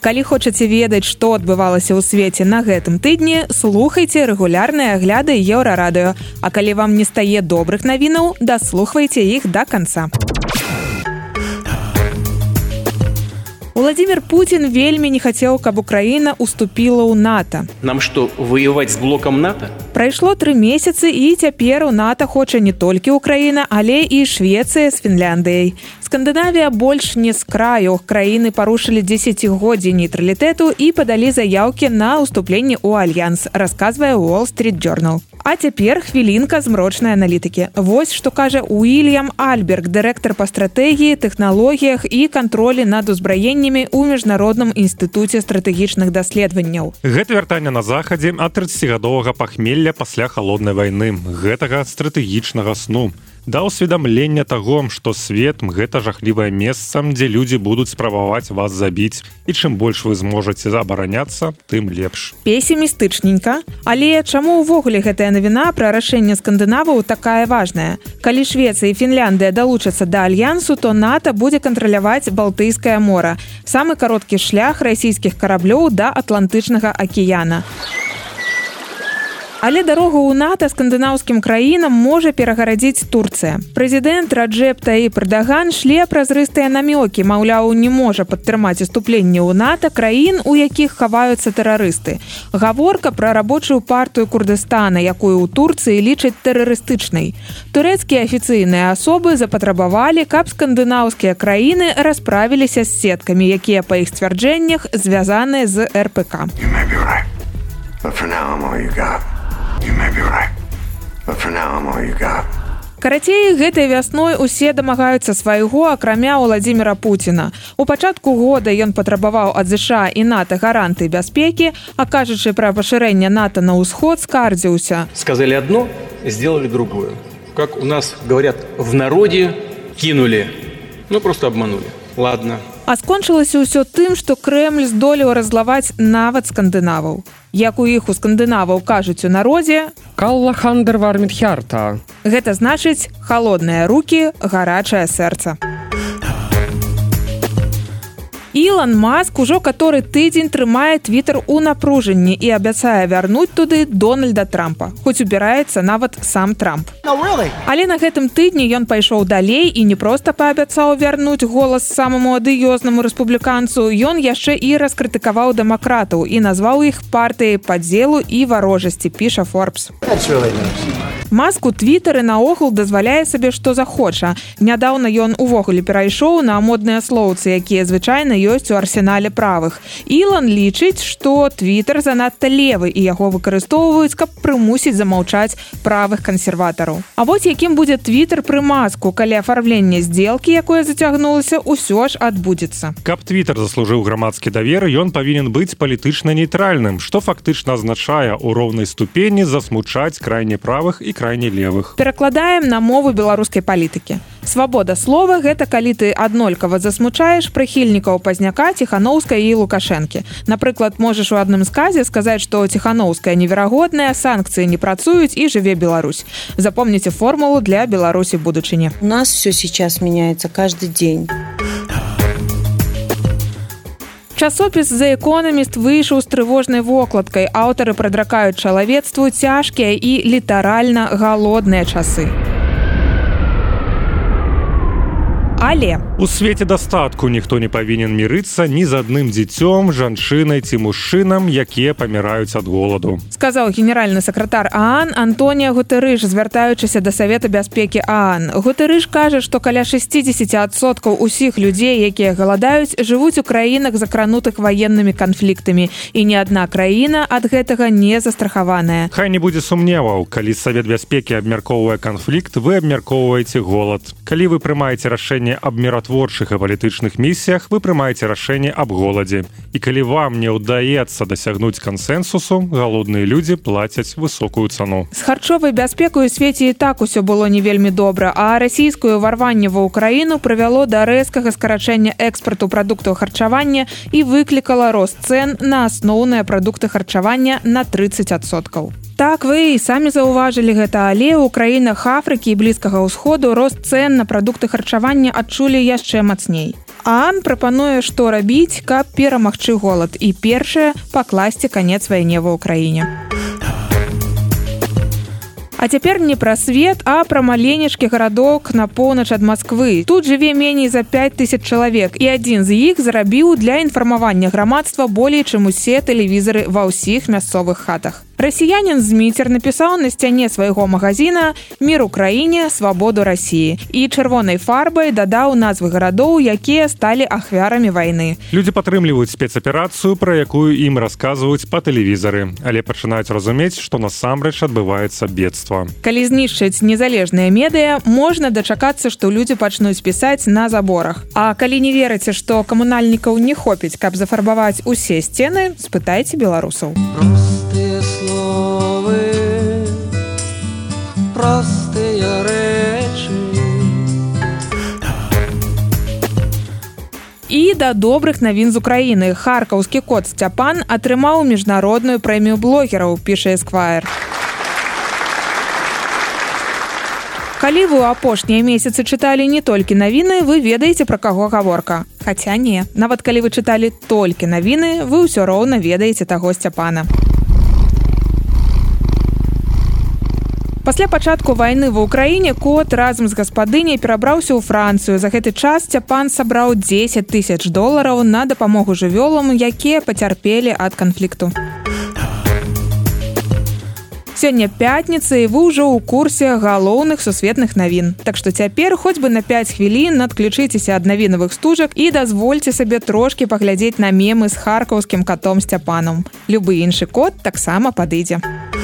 калі хочаце ведаць што адбывалася ў свеце на гэтым тыдні слухайце рэгулярныя агляды еўрарадыё а калі вам не стае добрых навінаў даслухвайце іх до да конца Владимир Путин вельмі не хацеў, каб Украіна уступіла ў НАТО. Нам што воеваць з блокам НАТО? Прайшло тры месяцы і цяпер у НАТО хоча не толькі Украіна, але і Швецыя з Фінляндыяй. Скандынавія больш не з краю краіны парушылі дзесяцігоддзі нейтралітэту і падалі заяўкі на ўступленне ў альянс, расказвае Street Journal. А цяпер хвілінка змрочнай аналітыкі. Вось што кажа Уильям Альберг, дырэктар па стратэгіі, тэхналогіях і кантролі над узбраеннямі ў міжнародным інстытуце стратэгічных даследаванняў. Гэта вяртанне на захадзе ад 30гадовага пахмелля пасля халоднай вайны, гэтага стратэгічнага сну. Да ўсведамлення таго што свет гэта жахлівае месца дзе людзі будуць спрабаваць вас забіць. І чым больш вы зможаце забараняцца тым лепш. Песімістычненька але чаму ўвогуле гэтая навіна пра рашэнне скандынаваў такая важная? Калі швецыя фінляндыя далучацца да альянсу то нато будзе кантраляваць балтыйскае мора. Самы кароткі шлях расійскіх караблёў да атлантычнага акіяна. а Але дарогу ў НАТО скандынаўскім краінам можа перагарадзіць Турцыя. Прэзідэнт Раджэпта і Прадаган шле празрыстыя намёкі, маўляў, не можа падтрымаць уступленне ў НАТО краін, у якіх хаваюцца тэрарысты. Гаворка пра рабочую партыю Курдыстана, якую ў Турцыі лічаць тэрарыстычнай. Турэцкія афіцыйныя асобы запатрабавалі, каб скандынаўскія краіны расправіліся з сеткамі, якія па іх сцвярджэннях звязаныя з РПК. But for now I'm all you got. Карацей, гэтай вясной усе дамагаюцца свайго акрамя Владимира Путина. У пачатку года ён патрабаваў ад ЗША і НАТО гаранты бяспекі, а кажучы пра пашырэнне НАТО на ўсход скардзіўся. Сказали одно, сделали другое. Как у нас говорят в народе кинули, ну просто обманули. Ладно. А скончылася ўсё тым, што Крэмль здолеў разлаваць нават скандынаваў. Як у іх у скандынаваў кажуць у народзе? Калла хандер вармітхярта. Гэта значыць холодныя руки гарачае сэрца Ілан Маск ужо каторы тыдзень трымае твиттер у напружанні і абяцае вярнуць туды Дональда Трампа, хоць убіраецца нават сам Трамп. No, really? Але на гэтым тыдні ён пайшоў далей і не проста паабяцаў вярнуць голас самаму адыёзнаму рэспубліканцу. Ён яшчэ і раскрытыкаваў дэмакратаў і назваў іх партыяй падзелу і варожасці піша Форбс. Really nice маску твиттары наогул дазваляе сабе што захоча нядаўна ён увогуле перайшоў на модныя слоўцы якія звычайна ёсць у арсенале правых. Ілан лічыць што твиттер занадта левы і яго выкарыстоўваюць каб прымусіць замаўчаць правых кансерватараў. А вось якім будзе твиттер пры маску калі афармленне сделкі якое зацягнулася ўсё ж адбудзецца. Каб твиттер заслужыў грамадскі давер ён павінен быць палітычна нейтральным што фактычна азначае у роўнай ступені засмучаць крайне правых і крайне левых. Перакладаем на мову беларускай палітыкі свабода слова гэта калі ты аднолькава засмучаеш прыхільнікаў пазняка ціхановскай і лукашэнкі. Напрыклад можаш у адным сказе сказаць што ціхановская неверагодная санкцыі не працуюць і жыве Беларусь. Запомніце формулу для беларусі будучыні. У нас все сейчас меняется каждый день. Часопіс за эконаміст выйшаў з трывожнай вокладкай. Аўтары прадракаюць чалавецтву цяжкія і літаральна галодныя часы але у свеце дастатку ніхто не павінен мірыцца ні з адным дзіцём жанчынай ці мужчынам якія паміраюць ад голаду. сказаў генеральны сакратар аан антонія гутарыж звяртаючыся да савета бяспекі аан гутарыж кажа што каля 60соткаў усіх людзей якія галадаюць жывуць у краінах закранутых ваеннымі канфліктамі. І ні адна краіна ад гэтага не застрахаваная. Хай не будзе сумневаў калі савет бяспекі абмяркоўвае канфлікт вы абмяркоўваеце голад. Калі вы прымаеце рашэнне рашэнне аб міратворчых і палітычных місіях вы прымаеце рашэнне аб голадзе. І калі вам не ўдаецца дасягнуць кансенсусу галодныя людзі плацяць высокую цану. З харчовай бяспекаю свеце і так усё было не вельмі добра а расійскую варванне ва ўкраіну прывяло да рэзкага скарачэння экспарту прадуктаў харчавання і выклікала рост цэн на асноўныя прадукты харчавання на 30соткаў так вы і самі заўважылі гэта але ў краінах афрыкі і блізкага ўсходу рост цэн на прадукты харчавання адчулі яшчэ мацней Ан прапануе, што рабіць, каб перамагчы голад і першае пакласці канец вайне ва ўкраіне. Цяпер не пра свет, а пра маленечкі гарадок на поўнач ад Масквы. Тут жыве меней за 5000 чалавек і адзін з іх зрабіў для інфармавання грамадства болей, чым усе тэлевізары ва ўсіх мясцовых хатах. Расіянин Зміцер напісаў на сцяне свайго магазина мир Украіне свабоду Росіі і чырвонай фарбай дадаў назвы гарадоў, якія сталі ахвярамі вайны. Людзі падтрымліваюць спецаперацыю, пра якую ім расказваюць па тэлевізары, але пачынаюць разумець, што насамрэч адбываецца бедства. Калі знішчыць незалежныя медыа, можна дачакацца, што людзі пачнуць пісаць на заборах. А калі не верыце, што камунальнікаў не хопіць, каб зафарбаваць усе сцены, спытайце беларусаў. Простые словы простыя рэчы І да добрых навін з Украіны харкаўскі кот сцяпан атрымаў міжнародную прэмію блогераў піша эсквайр. Калі вы ў апошнія месяцы чыталі не толькі навіны, вы ведаеце пра каго гаворка. Хаця не, нават калі вы чыталі толькі навіны, вы ўсё роўна ведаеце таго сцяпана. Пасля пачатку вайны ва ўкраіне кот разам з гаспадыняй перабраўся ў францыю. За гэты час цяпан сабраў 10 тысяч долараў на дапамогу жывёлам якія пацярпелі ад канфлікту. Сёння пятніца і вы ўжо ў курсе галоўных сусветных навін. Так што цяпер хоць бы на 5 хвілін адключыцеся ад навінавых стужак і дазвольце сабе трошки паглядзець на мемы з харкаўскім катом сцяпанам любы іншы кот таксама падыдзе. а